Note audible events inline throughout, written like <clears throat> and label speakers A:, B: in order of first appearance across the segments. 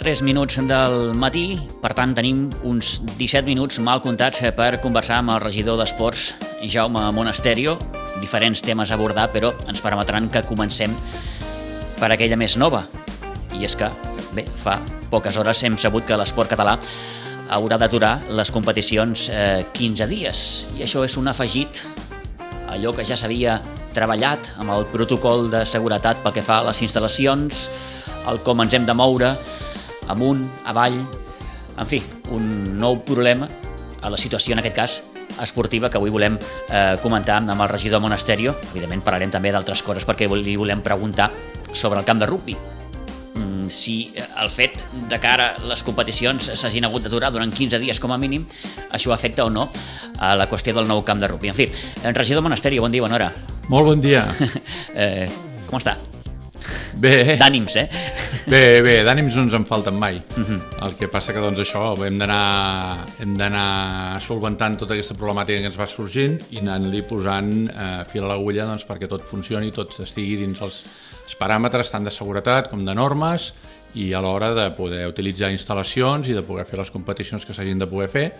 A: I 43 minuts del matí, per tant tenim uns 17 minuts mal comptats eh, per conversar amb el regidor d'Esports, Jaume Monasterio, diferents temes a abordar, però ens permetran que comencem per aquella més nova. I és que, bé, fa poques hores hem sabut que l'esport català haurà d'aturar les competicions eh, 15 dies. I això és un afegit allò que ja s'havia treballat amb el protocol de seguretat pel que fa a les instal·lacions, el com ens hem de moure, amunt, avall, en fi, un nou problema a la situació, en aquest cas, esportiva que avui volem eh, comentar amb el regidor Monasterio. Evidentment parlarem també d'altres coses perquè li volem preguntar sobre el camp de rugby. Mm, si el fet de cara a les competicions s'hagin hagut d'aturar durant 15 dies com a mínim, això afecta o no a la qüestió del nou camp de rugby. En fi, regidor Monasterio, bon dia, bona hora.
B: Molt bon dia. <laughs>
A: eh, com està?
B: Bé.
A: D'ànims, eh?
B: Bé, bé, d'ànims no ens en falten mai. Uh -huh. El que passa que, doncs, això, hem d'anar hem d'anar solventant tota aquesta problemàtica que ens va sorgint i anant-li posant eh, fil a l'agulla doncs, perquè tot funcioni tot estigui dins els, els paràmetres tant de seguretat com de normes i a l'hora de poder utilitzar instal·lacions i de poder fer les competicions que s'hagin de poder fer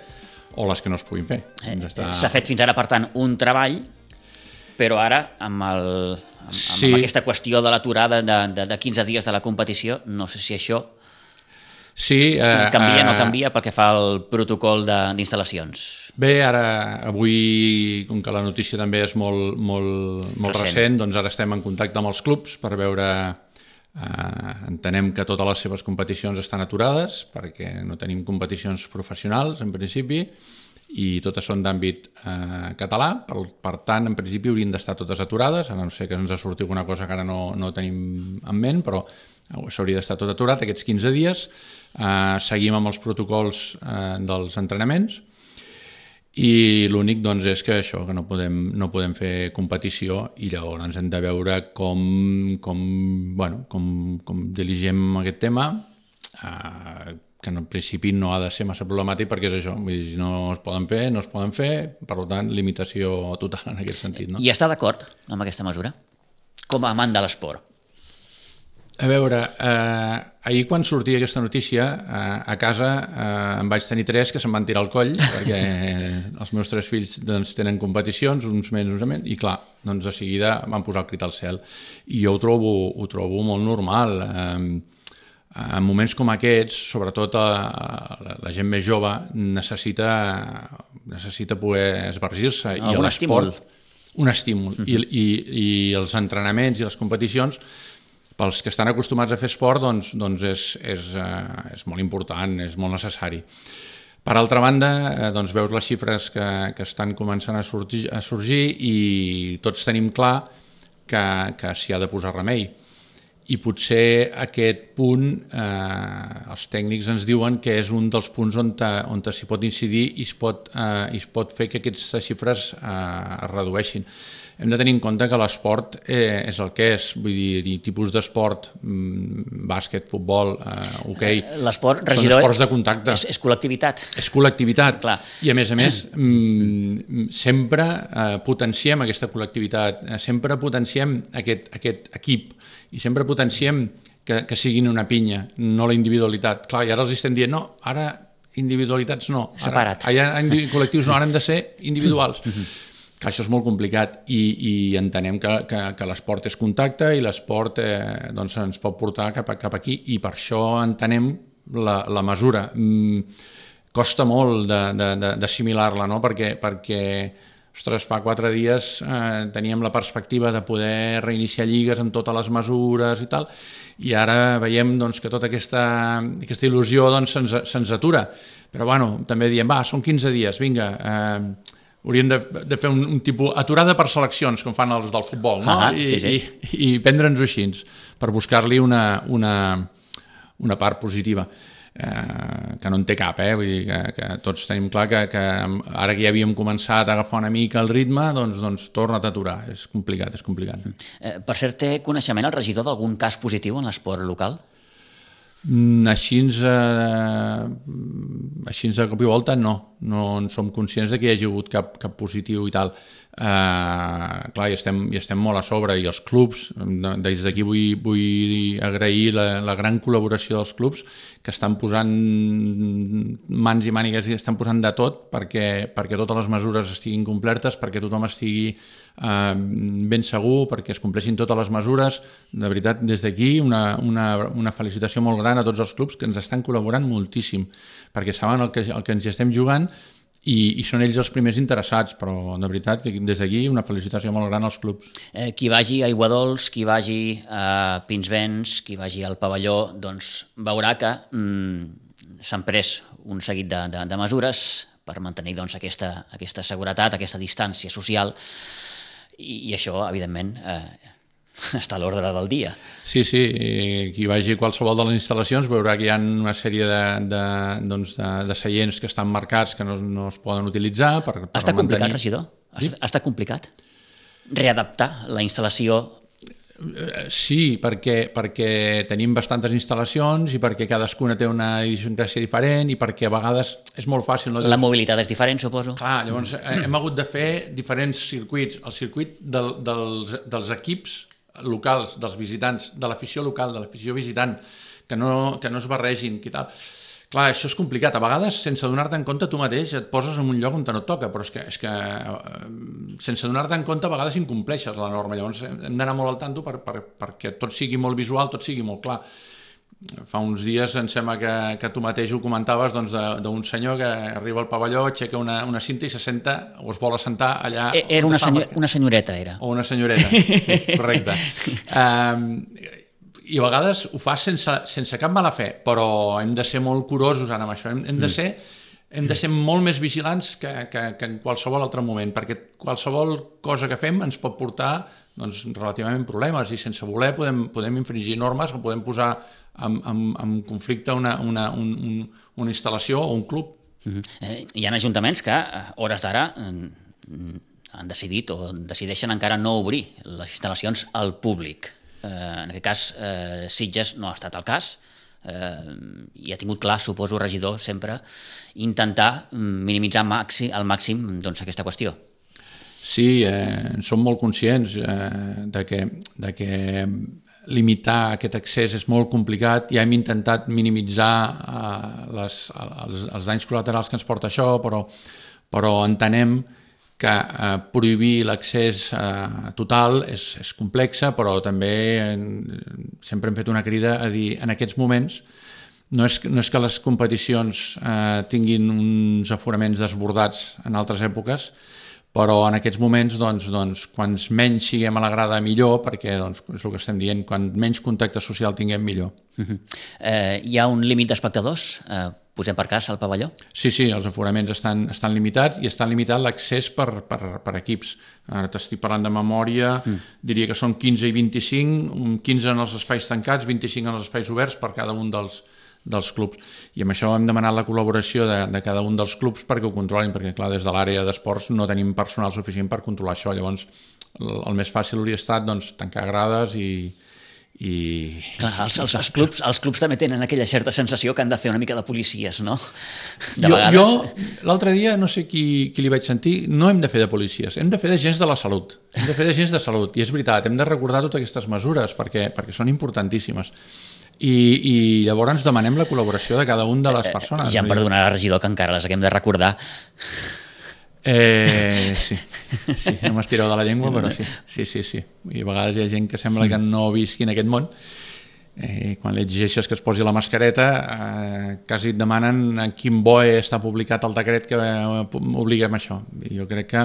B: o les que no es puguin fer.
A: Eh, S'ha està... fet fins ara, per tant, un treball però ara amb, el, amb, sí. amb aquesta qüestió de l'aturada de, de, de 15 dies de la competició, no sé si això
B: sí,
A: eh, canvia o eh, no canvia pel que fa al protocol d'instal·lacions.
B: Bé, ara, avui, com que la notícia també és molt, molt, molt recent. recent, doncs ara estem en contacte amb els clubs per veure... Eh, entenem que totes les seves competicions estan aturades perquè no tenim competicions professionals en principi i totes són d'àmbit eh, català, per, per tant, en principi haurien d'estar totes aturades, a no sé que ens ha sortit alguna cosa que ara no, no tenim en ment, però s'hauria d'estar tot aturat aquests 15 dies, eh, seguim amb els protocols eh, dels entrenaments, i l'únic doncs, és que això que no podem, no podem fer competició i llavors hem de veure com, com, bueno, com, com diligem aquest tema eh, que en principi no ha de ser massa problemàtic perquè és això, vull dir, no es poden fer, no es poden fer, per tant, limitació total en aquest sentit. No?
A: I està d'acord amb aquesta mesura? Com a amant de l'esport?
B: A veure, eh, ahir quan sortia aquesta notícia, eh, a casa eh, em vaig tenir tres que se'm van tirar al coll, <laughs> perquè els meus tres fills doncs, tenen competicions, uns menys, uns menys, i clar, doncs de seguida van posar el crit al cel. I jo ho trobo, ho trobo molt normal. Eh, en moments com aquests, sobretot a, a la gent més jove, necessita, necessita poder esvergir-se.
A: I l'esport...
B: Un estímul. Uh -huh. I, i, I els entrenaments i les competicions pels que estan acostumats a fer esport doncs, doncs és, és, uh, és molt important, és molt necessari. Per altra banda, eh, doncs veus les xifres que, que estan començant a sorgir, a sorgir i tots tenim clar que, que s'hi ha de posar remei. I potser aquest punt, eh, els tècnics ens diuen que és un dels punts on, on s'hi pot incidir i es pot, eh, i es pot fer que aquestes xifres eh, es redueixin hem de tenir en compte que l'esport eh, és el que és, vull dir, tipus d'esport, mm, bàsquet, futbol, eh, hoquei, okay,
A: l'esport,
B: són esports de contacte.
A: És, és col·lectivitat.
B: És col·lectivitat. Clar. I a més a més, <clears throat> mm, sempre eh, potenciem aquesta col·lectivitat, eh, sempre potenciem aquest, aquest equip i sempre potenciem que, que siguin una pinya, no la individualitat. Clar, i ara els estem dient, no, ara individualitats no.
A: Ara, Separat.
B: Ara, col·lectius no, ara hem de ser individuals. <clears throat> que això és molt complicat i, i entenem que, que, que l'esport és contacte i l'esport eh, doncs ens pot portar cap, a, cap aquí i per això entenem la, la mesura. Mm, costa molt d'assimilar-la, no? perquè, perquè ostres, fa quatre dies eh, teníem la perspectiva de poder reiniciar lligues amb totes les mesures i tal, i ara veiem doncs, que tota aquesta, aquesta il·lusió doncs, se'ns se atura. Però bueno, també diem, va, són 15 dies, vinga, eh, hauríem de, de fer un, un tipus aturada per seleccions, com fan els del futbol, no?
A: Ah, I, sí, sí.
B: i, i prendre'ns-ho així, per buscar-li una, una, una part positiva eh, que no en té cap, eh? vull dir que, que tots tenim clar que, que ara que ja havíem començat a agafar una mica el ritme, doncs, doncs torna't a aturar, és complicat, és complicat.
A: Eh, per cert, té coneixement el regidor d'algun cas positiu en l'esport local?
B: Mm, així, eh, així de cop i volta no, no en som conscients de que hi hagi hagut cap, cap positiu i tal. Uh, clar, i estem, i estem molt a sobre i els clubs, des d'aquí vull, vull agrair la, la gran col·laboració dels clubs que estan posant mans i mànigues i estan posant de tot perquè, perquè totes les mesures estiguin complertes, perquè tothom estigui uh, ben segur, perquè es compleixin totes les mesures. De veritat, des d'aquí una, una, una felicitació molt gran a tots els clubs que ens estan col·laborant moltíssim, perquè saben el que, el que ens hi estem jugant i, i són ells els primers interessats, però de veritat que des d'aquí una felicitació molt gran als clubs.
A: Eh, qui vagi a Iguadols, qui vagi a Pinsbens, qui vagi al pavelló, doncs veurà que mm, s'han pres un seguit de, de, de mesures per mantenir doncs, aquesta, aquesta seguretat, aquesta distància social i, i això, evidentment, eh, <laughs> està a l'ordre del dia.
B: Sí, sí, qui vagi a qualsevol de les instal·lacions veurà que hi ha una sèrie de, de, doncs de, de seients que estan marcats que no, no es poden utilitzar per, per
A: Està
B: mantenir...
A: complicat, regidor? Sí? Estat complicat? Readaptar la instal·lació
B: eh, Sí, perquè, perquè tenim bastantes instal·lacions i perquè cadascuna té una idiosincràsia diferent i perquè a vegades és molt fàcil... No?
A: La mobilitat és diferent, suposo?
B: Clar, llavors eh, hem hagut de fer diferents circuits. El circuit del, dels, dels equips locals, dels visitants, de l'afició local, de l'afició visitant, que no, que no es barregin, i tal. Clar, això és complicat. A vegades, sense donar-te en compte, tu mateix et poses en un lloc on no et toca, però és que, és que eh, sense donar-te en compte, a vegades incompleixes la norma. Llavors hem d'anar molt al tanto per, per, perquè tot sigui molt visual, tot sigui molt clar fa uns dies em sembla que, que tu mateix ho comentaves doncs, d'un senyor que arriba al pavelló, aixeca una, una cinta i se senta o es vol assentar allà...
A: E, era una, senyor, una senyoreta, era.
B: O una senyoreta, sí, <laughs> correcte. Um, I a vegades ho fa sense, sense cap mala fe, però hem de ser molt curosos ara amb això. Hem, hem de ser hem de ser molt més vigilants que, que, que en qualsevol altre moment, perquè qualsevol cosa que fem ens pot portar doncs, relativament problemes i sense voler podem, podem infringir normes o podem posar en, en, en conflicte una, una, un, un, una instal·lació o un club.
A: Uh -huh. eh, hi ha ajuntaments que, a hores d'ara, eh, han decidit o decideixen encara no obrir les instal·lacions al públic. Eh, en aquest cas, eh, Sitges no ha estat el cas, eh, i ha tingut clar, suposo, regidor, sempre intentar minimitzar màxim, al màxim doncs, aquesta qüestió.
B: Sí, eh, som molt conscients eh, de, que, de que limitar aquest accés és molt complicat, ja hem intentat minimitzar eh, les, els, els danys col·laterals que ens porta això, però, però entenem que eh, prohibir l'accés eh, total és, és complexa, però també eh, sempre hem fet una crida a dir en aquests moments no és, no és que les competicions eh, tinguin uns aforaments desbordats en altres èpoques, però en aquests moments, doncs, doncs, quants menys siguem a la grada, millor, perquè doncs, és el que estem dient, quan menys contacte social tinguem, millor. Uh
A: -huh. eh, hi ha un límit d'espectadors? Eh, posem per cas al pavelló?
B: Sí, sí, els aforaments estan, estan limitats i està limitat l'accés per, per, per equips. Ara t'estic parlant de memòria, mm. diria que són 15 i 25, 15 en els espais tancats, 25 en els espais oberts per cada un dels, dels clubs. I amb això hem demanat la col·laboració de, de cada un dels clubs perquè ho controlin, perquè clar, des de l'àrea d'esports no tenim personal suficient per controlar això. Llavors, el, el més fàcil hauria estat doncs, tancar grades i, i...
A: Clar, els, els, els, clubs, els clubs també tenen aquella certa sensació que han de fer una mica de policies, no? De
B: jo, vegades... jo l'altre dia, no sé qui, qui li vaig sentir, no hem de fer de policies, hem de fer de gens de la salut. Hem de fer de gens de salut, i és veritat, hem de recordar totes aquestes mesures perquè, perquè són importantíssimes i, i llavors ens demanem la col·laboració de cada un de les eh, persones.
A: Ja em perdonarà, regidor, que encara les haguem de recordar.
B: Eh, sí, sí, no m'estireu de la llengua, però sí, <laughs> sí, sí, sí. I a vegades hi ha gent que sembla que no visqui en aquest món. Eh, quan li exigeixes que es posi la mascareta, eh, quasi et demanen en quin BOE està publicat el decret que obliguem això. I jo crec que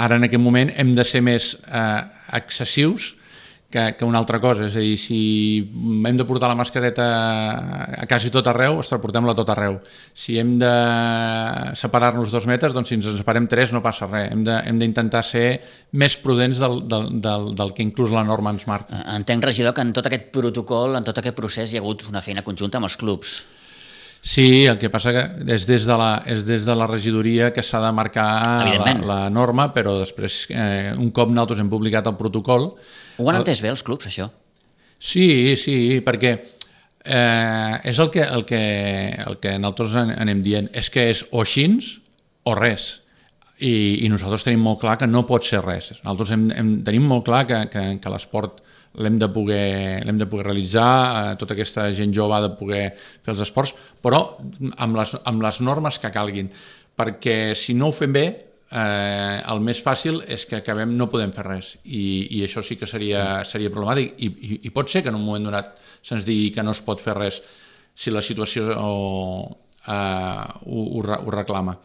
B: ara en aquest moment hem de ser més eh, excessius que, que una altra cosa. És a dir, si hem de portar la mascareta a quasi tot arreu, ostres, portem-la tot arreu. Si hem de separar-nos dos metres, doncs si ens separem tres no passa res. Hem d'intentar ser més prudents del, del, del, del que inclús la norma ens marca.
A: Entenc, regidor, que en tot aquest protocol, en tot aquest procés, hi ha hagut una feina conjunta amb els clubs.
B: Sí, el que passa que és des de la, és des de la regidoria que s'ha de marcar la, la norma, però després, eh, un cop nosaltres hem publicat el protocol...
A: Ho han entès bé els clubs, això?
B: Sí, sí, perquè eh, és el que, el, que, el que nosaltres anem dient, és que és o xins o res. I, i nosaltres tenim molt clar que no pot ser res. Nosaltres hem, hem, tenim molt clar que, que, que l'esport l'hem de, poder, de poder realitzar, eh, tota aquesta gent jove ha de poder fer els esports, però amb les, amb les normes que calguin, perquè si no ho fem bé, eh, el més fàcil és que acabem no podem fer res. I, i això sí que seria, seria problemàtic. I, i, i pot ser que en un moment donat se'ns digui que no es pot fer res si la situació o, eh, ho, ho, ho reclama.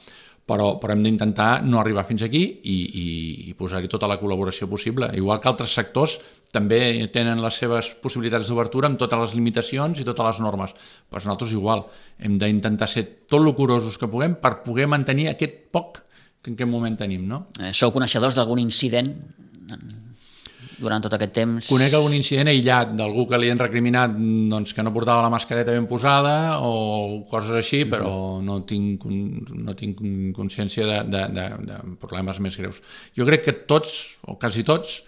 B: Però, però hem d'intentar no arribar fins aquí i, i, i posar-hi tota la col·laboració possible. Igual que altres sectors també tenen les seves possibilitats d'obertura amb totes les limitacions i totes les normes. Però nosaltres igual, hem d'intentar ser tot lo curosos que puguem per poder mantenir aquest poc que en aquest moment tenim. No?
A: Eh, sou coneixedors d'algun incident durant tot aquest temps?
B: Conec algun incident aïllat d'algú que li han recriminat doncs, que no portava la mascareta ben posada o coses així, mm-hmm. però no tinc, no tinc consciència de, de, de, de problemes més greus. Jo crec que tots, o quasi tots,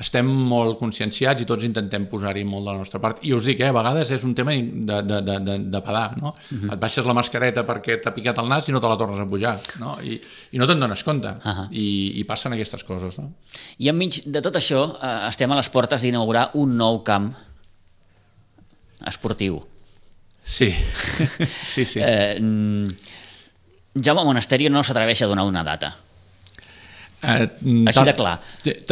B: estem molt conscienciats i tots intentem posar-hi molt de la nostra part. I us dic, eh, a vegades és un tema de, de, de, de, de pedar, no? Uh mhm. -huh. Et baixes la mascareta perquè t'ha picat el nas i no te la tornes a pujar, no? I, i no te'n dones compte. Uh -huh. I, I passen aquestes coses, no?
A: I enmig de tot això, eh, estem a les portes d'inaugurar un nou camp esportiu.
B: Sí, <laughs> sí, sí.
A: eh, Jaume Monasteri no s'atreveix a donar una data Eh, Així tal, de clar.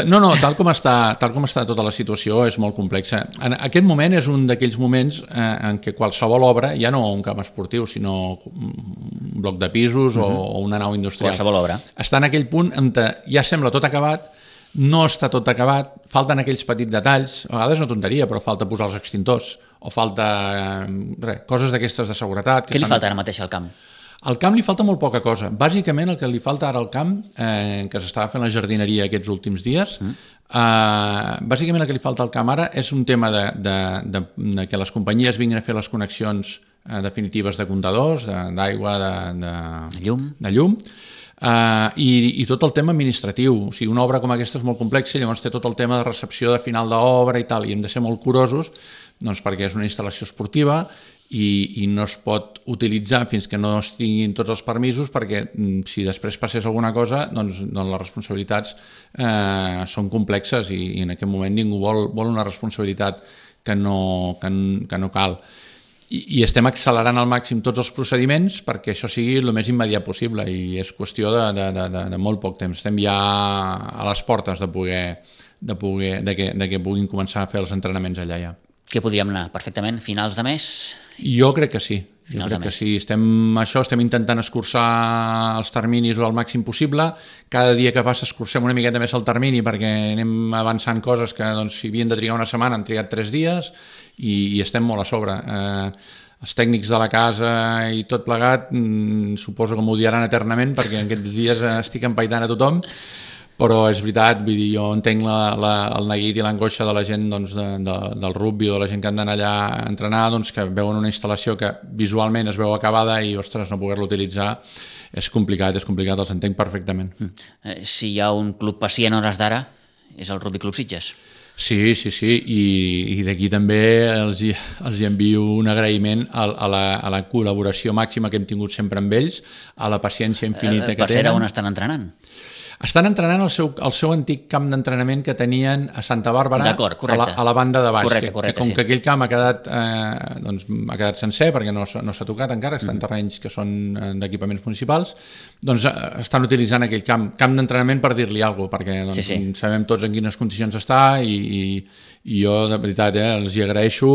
B: No, no, tal com, està, tal com està tota la situació és molt complexa. En aquest moment és un d'aquells moments eh, en què qualsevol obra, ja no un camp esportiu, sinó un bloc de pisos uh -huh. o, mhm. o una nau industrial,
A: qualsevol obra.
B: està en aquell punt on ja sembla tot acabat, no està tot acabat, falten aquells petits detalls, a vegades no tonteria, però falta posar els extintors, o falta eh, res, coses d'aquestes de seguretat.
A: Que Què li falta ara mateix al camp?
B: Al camp li falta molt poca cosa. Bàsicament el que li falta ara al camp, eh, que s'estava fent la jardineria aquests últims dies, mm. eh, bàsicament el que li falta al camp ara és un tema de, de, de, de que les companyies vinguin a fer les connexions eh, definitives de comptadors, d'aigua, de, de,
A: de llum,
B: de llum Uh, i, i tot el tema administratiu. O sigui, una obra com aquesta és molt complexa llavors té tot el tema de recepció de final d'obra i tal, i hem de ser molt curosos doncs, perquè és una instal·lació esportiva i, i no es pot utilitzar fins que no es tinguin tots els permisos perquè mm, si després passés alguna cosa doncs, doncs les responsabilitats eh, són complexes i, i en aquest moment ningú vol, vol una responsabilitat que no, que, que no cal. I, I estem accelerant al màxim tots els procediments perquè això sigui el més immediat possible i és qüestió de, de, de, de, de molt poc temps. Estem ja a les portes de poder de, poder, de, que, de que puguin començar a fer els entrenaments allà ja.
A: Que podríem anar perfectament finals de mes?
B: Jo crec que sí. Jo crec que sí. Estem, això, estem intentant escurçar els terminis al màxim possible. Cada dia que passa escurcem una miqueta més el termini perquè anem avançant coses que doncs, si havien de trigar una setmana han trigat tres dies i, i estem molt a sobre. Eh, els tècnics de la casa i tot plegat mm, suposo que m'odiaran eternament perquè en aquests dies estic empaitant a tothom però és veritat, vull dir, jo entenc la, la, el neguit i l'angoixa de la gent doncs, de, de, del rugby o de la gent que han d'anar allà a entrenar, doncs, que veuen una instal·lació que visualment es veu acabada i, ostres, no poder-la utilitzar és complicat, és complicat, els entenc perfectament. Mm.
A: Eh, si hi ha un club pacient hores d'ara, és el Rugby Club Sitges.
B: Sí, sí, sí, i, i d'aquí també els, els envio un agraïment a, a, la, a la col·laboració màxima que hem tingut sempre amb ells, a la paciència infinita eh, que tenen. Per
A: fer on estan entrenant?
B: Estan entrenant el seu, el seu antic camp d'entrenament que tenien a Santa Bàrbara a la, a la banda de baix,
A: correcte, correcte,
B: que, com
A: sí.
B: que aquell camp ha quedat, eh, doncs, ha quedat sencer perquè no, no s'ha tocat encara, estan mm. terrenys que són eh, d'equipaments municipals, doncs eh, estan utilitzant aquell camp, camp d'entrenament per dir-li alguna cosa, perquè doncs, sí, sí. sabem tots en quines condicions està i, i, i jo de veritat eh, els hi agraeixo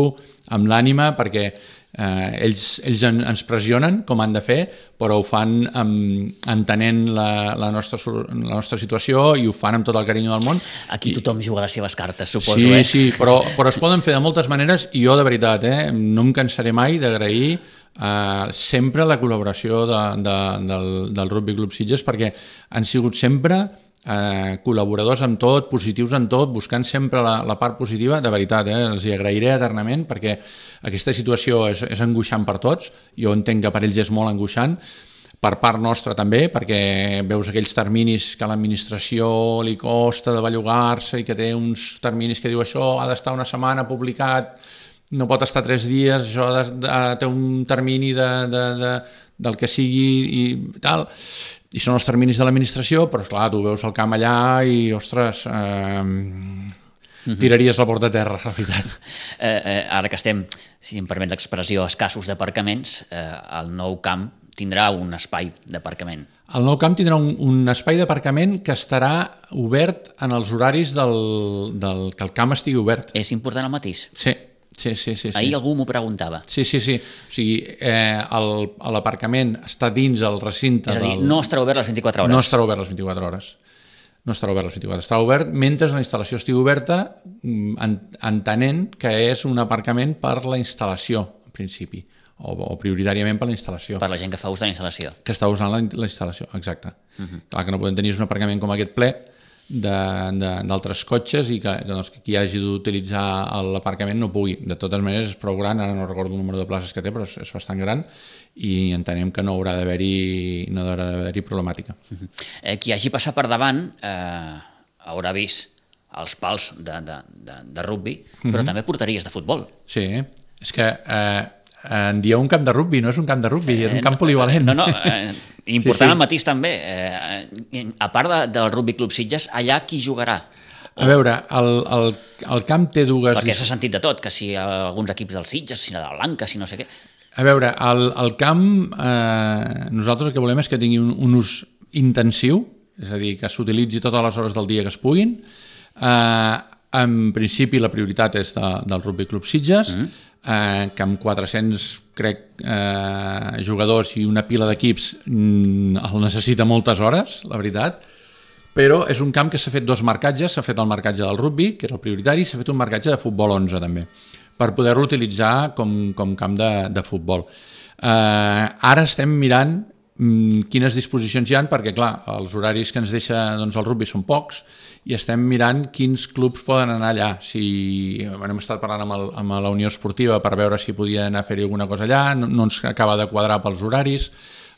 B: amb l'ànima perquè Eh, ells ells en, ens pressionen com han de fer, però ho fan amb, entenent la, la, nostra, la nostra situació i ho fan amb tot el carinyo del món.
A: Aquí
B: I,
A: tothom juga les seves cartes, suposo,
B: sí,
A: eh?
B: Sí, però, però es poden fer de moltes maneres i jo, de veritat, eh, no em cansaré mai d'agrair eh, sempre la col·laboració de, de, del, del Rugby Club Sitges perquè han sigut sempre eh, col·laboradors amb tot, positius en tot, buscant sempre la, la part positiva, de veritat, eh, els hi agrairé eternament perquè aquesta situació és, és angoixant per tots, jo entenc que per ells és molt angoixant, per part nostra també, perquè veus aquells terminis que a l'administració li costa de bellugar-se i que té uns terminis que diu això ha d'estar una setmana publicat, no pot estar tres dies, això de, de, té un termini de, de, de, del que sigui i tal i són els terminis de l'administració, però esclar, tu veus el camp allà i, ostres, eh, tiraries la porta a terra, la veritat. <laughs>
A: Eh, eh, ara que estem, si em permet l'expressió, escassos d'aparcaments, eh, el nou camp tindrà un espai d'aparcament.
B: El nou camp tindrà un, un espai d'aparcament que estarà obert en els horaris del, del, que el camp estigui obert.
A: És important el matís?
B: Sí, Sí, sí, sí. sí.
A: Ahir algú m'ho preguntava.
B: Sí, sí, sí. O sigui, eh, l'aparcament està dins el recinte...
A: És a dir,
B: del...
A: no estarà obert les 24 hores.
B: No estarà obert les 24 hores. No estarà obert les 24 hores. Estarà obert mentre la instal·lació estigui oberta, mm, en, entenent que és un aparcament per la instal·lació, en principi, o, o prioritàriament per la instal·lació.
A: Per la gent que fa ús de la instal·lació.
B: Que està usant la, la instal·lació, exacte. Uh
A: Mhm.
B: -huh. Clar que no podem tenir un aparcament com aquest ple, d'altres cotxes i que, que, doncs, que qui hagi d'utilitzar l'aparcament no pugui. De totes maneres és prou gran, ara no recordo el número de places que té, però és, és bastant gran i entenem que no haurà d'haver-hi no haurà d'haver-hi problemàtica.
A: Eh, qui hagi passat per davant eh, haurà vist els pals de, de, de, de rugby, però uh -huh. també portaries de futbol.
B: Sí, és que eh, en dieu un camp de rugby, no és un camp de rugby, és un camp polivalent.
A: No, no, <laughs> eh, important sí, sí. al matís també. Eh, a part de, del Rugby Club Sitges, allà qui jugarà?
B: A veure, el, el, el camp té dues...
A: Perquè s'ha sentit de tot, que si alguns equips del Sitges, si de la Blanca, si no sé què.
B: A veure, el, el camp, eh, nosaltres el que volem és que tingui un, un ús intensiu, és a dir, que s'utilitzi totes les hores del dia que es puguin. Eh, en principi la prioritat és de, del Rugby Club Sitges, mm. eh, que amb 400 crec, eh, jugadors i una pila d'equips mm, el necessita moltes hores, la veritat, però és un camp que s'ha fet dos marcatges, s'ha fet el marcatge del rugby, que és el prioritari, s'ha fet un marcatge de futbol 11 també, per poder-lo utilitzar com, com camp de, de futbol. Eh, ara estem mirant quines disposicions hi han, perquè clar, els horaris que ens deixa doncs, el rugby són pocs, i estem mirant quins clubs poden anar allà. Si, bueno, hem estat parlant amb, el, amb la Unió Esportiva per veure si podia anar a fer-hi alguna cosa allà, no, no ens acaba de quadrar pels horaris,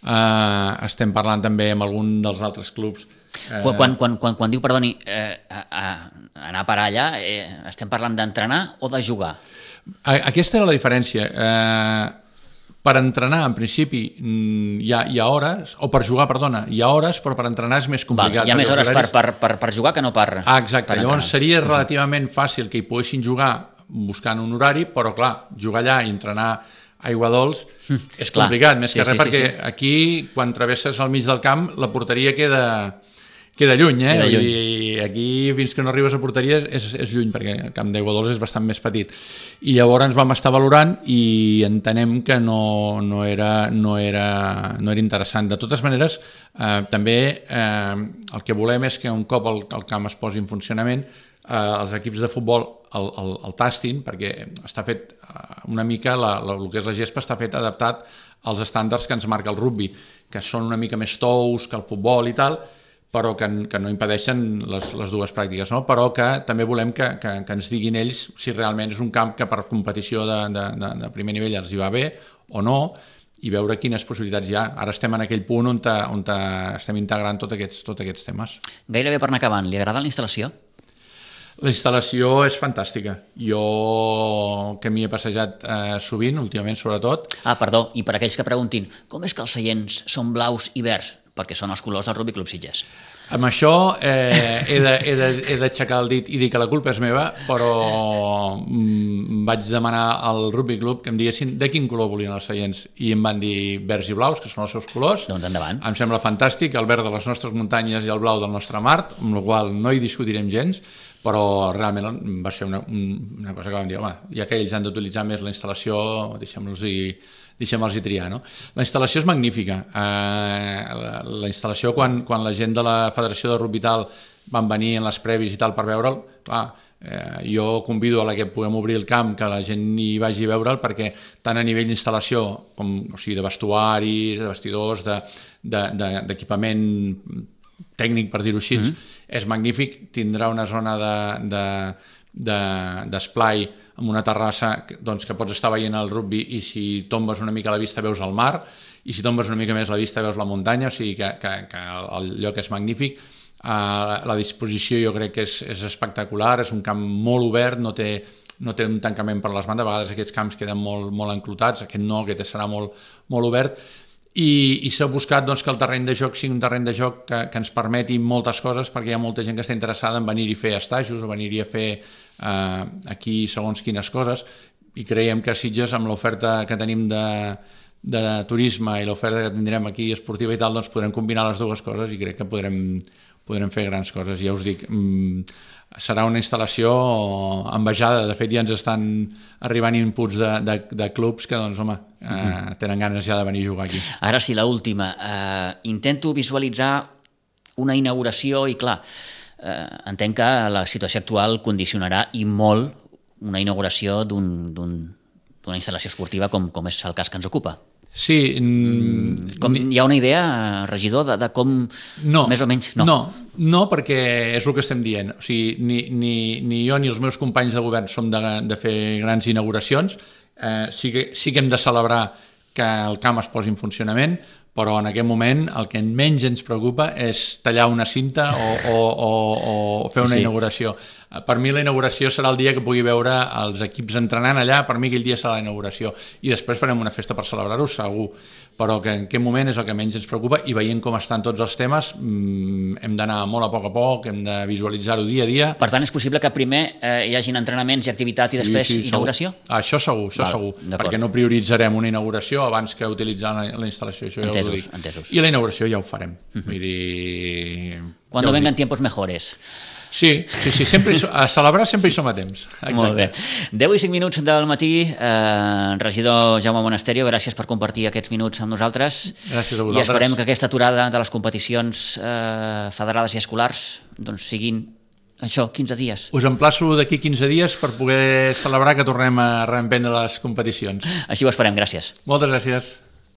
B: eh, estem parlant també amb algun dels altres clubs
A: Eh... Quan, quan, quan, quan, quan diu, perdoni, eh, a, a, anar a parar allà, eh, estem parlant d'entrenar o de jugar?
B: Aquesta era la diferència. Eh, per entrenar, en principi, hi ha, hi ha hores, o per jugar, perdona, hi ha hores, però per entrenar és més complicat.
A: Val, hi ha més hores horaris... per, per, per, per jugar que no per
B: Ah, exacte. Per Llavors seria relativament fàcil que hi poguessin jugar buscant un horari, però clar, jugar allà i entrenar aigua dolç és complicat, més que sí, res sí, perquè sí, sí. aquí, quan travesses al mig del camp, la porteria queda queda lluny, eh?
A: Queda lluny.
B: I aquí, fins que no arribes a porteria, és, és lluny, perquè el camp d'aigua dolç és bastant més petit. I llavors ens vam estar valorant i entenem que no, no, era, no, era, no era interessant. De totes maneres, eh, també eh, el que volem és que un cop el, el camp es posi en funcionament, eh, els equips de futbol el, el, el tastin, perquè està fet eh, una mica, la, la, el que és la gespa està fet adaptat als estàndards que ens marca el rugby, que són una mica més tous que el futbol i tal, però que, que no impedeixen les, les dues pràctiques, no? però que també volem que, que, que ens diguin ells si realment és un camp que per competició de, de, de, de primer nivell els hi va bé o no, i veure quines possibilitats hi ha. Ara estem en aquell punt on, te, on te estem integrant tots aquests, tots aquests temes.
A: Gairebé per anar acabant, li agrada la instal·lació?
B: La instal·lació és fantàstica. Jo, que m'hi he passejat eh, sovint, últimament sobretot...
A: Ah, perdó, i per aquells que preguntin, com és que els seients són blaus i verds? Perquè són els colors del Rugby Club Sitges.
B: Amb això eh, he d'aixecar el dit i dir que la culpa és meva, però mm, vaig demanar al Rugby Club que em diguessin de quin color volien els seients i em van dir verds i blaus, que són els seus colors.
A: Doncs endavant.
B: Em sembla fantàstic, el verd de les nostres muntanyes i el blau del nostre mar, amb la qual no hi discutirem gens, però realment va ser una, una cosa que vam dir, home, ja que ells han d'utilitzar més la instal·lació, deixem-los i deixem-los i triar. No? La instal·lació és magnífica. Eh, la, la instal·lació, quan, quan la gent de la Federació de Rugbital van venir en les previs i tal per veure'l, clar, eh, jo convido a la que puguem obrir el camp que la gent hi vagi a veure'l perquè tant a nivell d'instal·lació com o sigui, de vestuaris, de vestidors, d'equipament de, de, tècnic, per dir-ho així, mm -hmm. És magnífic, tindrà una zona d'esplai de, de, amb una terrassa doncs, que pots estar veient el rugby i si tombes una mica la vista veus el mar i si tombes una mica més la vista veus la muntanya, o sigui que, que, que el lloc és magnífic. Uh, la disposició jo crec que és, és espectacular, és un camp molt obert, no té, no té un tancament per les bandes, a vegades aquests camps queden molt, molt enclotats, aquest no, aquest serà molt, molt obert, i, i s'ha buscat doncs, que el terreny de joc sigui un terreny de joc que, que ens permeti moltes coses perquè hi ha molta gent que està interessada en venir-hi a fer estajos o venir-hi a fer eh, aquí segons quines coses i creiem que Sitges amb l'oferta que tenim de, de turisme i l'oferta que tindrem aquí esportiva i tal, doncs podrem combinar les dues coses i crec que podrem, podrem fer grans coses. Ja us dic, mmm, serà una instal·lació envejada. De fet, ja ens estan arribant inputs de, de, de clubs que, doncs, home, eh, mhm. tenen ganes ja de venir a jugar aquí.
A: Ara sí, la última. Eh, intento visualitzar una inauguració i, clar, eh, entenc que la situació actual condicionarà i molt una inauguració d'una un, instal·lació esportiva com, com és el cas que ens ocupa.
B: Sí.
A: Mm, com, hi ha una idea, regidor, de, de com no, més o menys...
B: No. no, no, perquè és el que estem dient. O sigui, ni, ni, ni jo ni els meus companys de govern som de, de fer grans inauguracions. Eh, sí, que, sí que hem de celebrar que el camp es posi en funcionament, però en aquest moment el que menys ens preocupa és tallar una cinta o, o, o, o fer una sí. inauguració. Per mi la inauguració serà el dia que pugui veure els equips entrenant allà, per mi aquell dia serà la inauguració. I després farem una festa per celebrar-ho, segur però que en aquest moment és el que menys ens preocupa i veient com estan tots els temes mmm, hem d'anar molt a poc a poc, hem de visualitzar-ho dia a dia.
A: Per tant, és possible que primer eh, hi hagin entrenaments i activitat i després sí, sí, inauguració?
B: Segur. Això segur, això Val, segur, perquè no prioritzarem una inauguració abans que utilitzar la, la instal·lació, això entesos, ja ho dic. Entesos. I la inauguració ja ho farem. Uh mhm. -huh. Vull dir...
A: Cuando ja vengan tiempos mejores.
B: Sí, sí, sí, sempre hi, a celebrar sempre hi som a temps.
A: Exacte. Molt bé. 10 i 5 minuts del matí, eh, regidor Jaume Monasterio, gràcies per compartir aquests minuts amb nosaltres.
B: Gràcies a vosaltres.
A: I esperem que aquesta aturada de les competicions eh, federades i escolars doncs, siguin això, 15 dies.
B: Us emplaço d'aquí 15 dies per poder celebrar que tornem a reemprendre les competicions.
A: Així ho esperem, gràcies.
B: Moltes gràcies.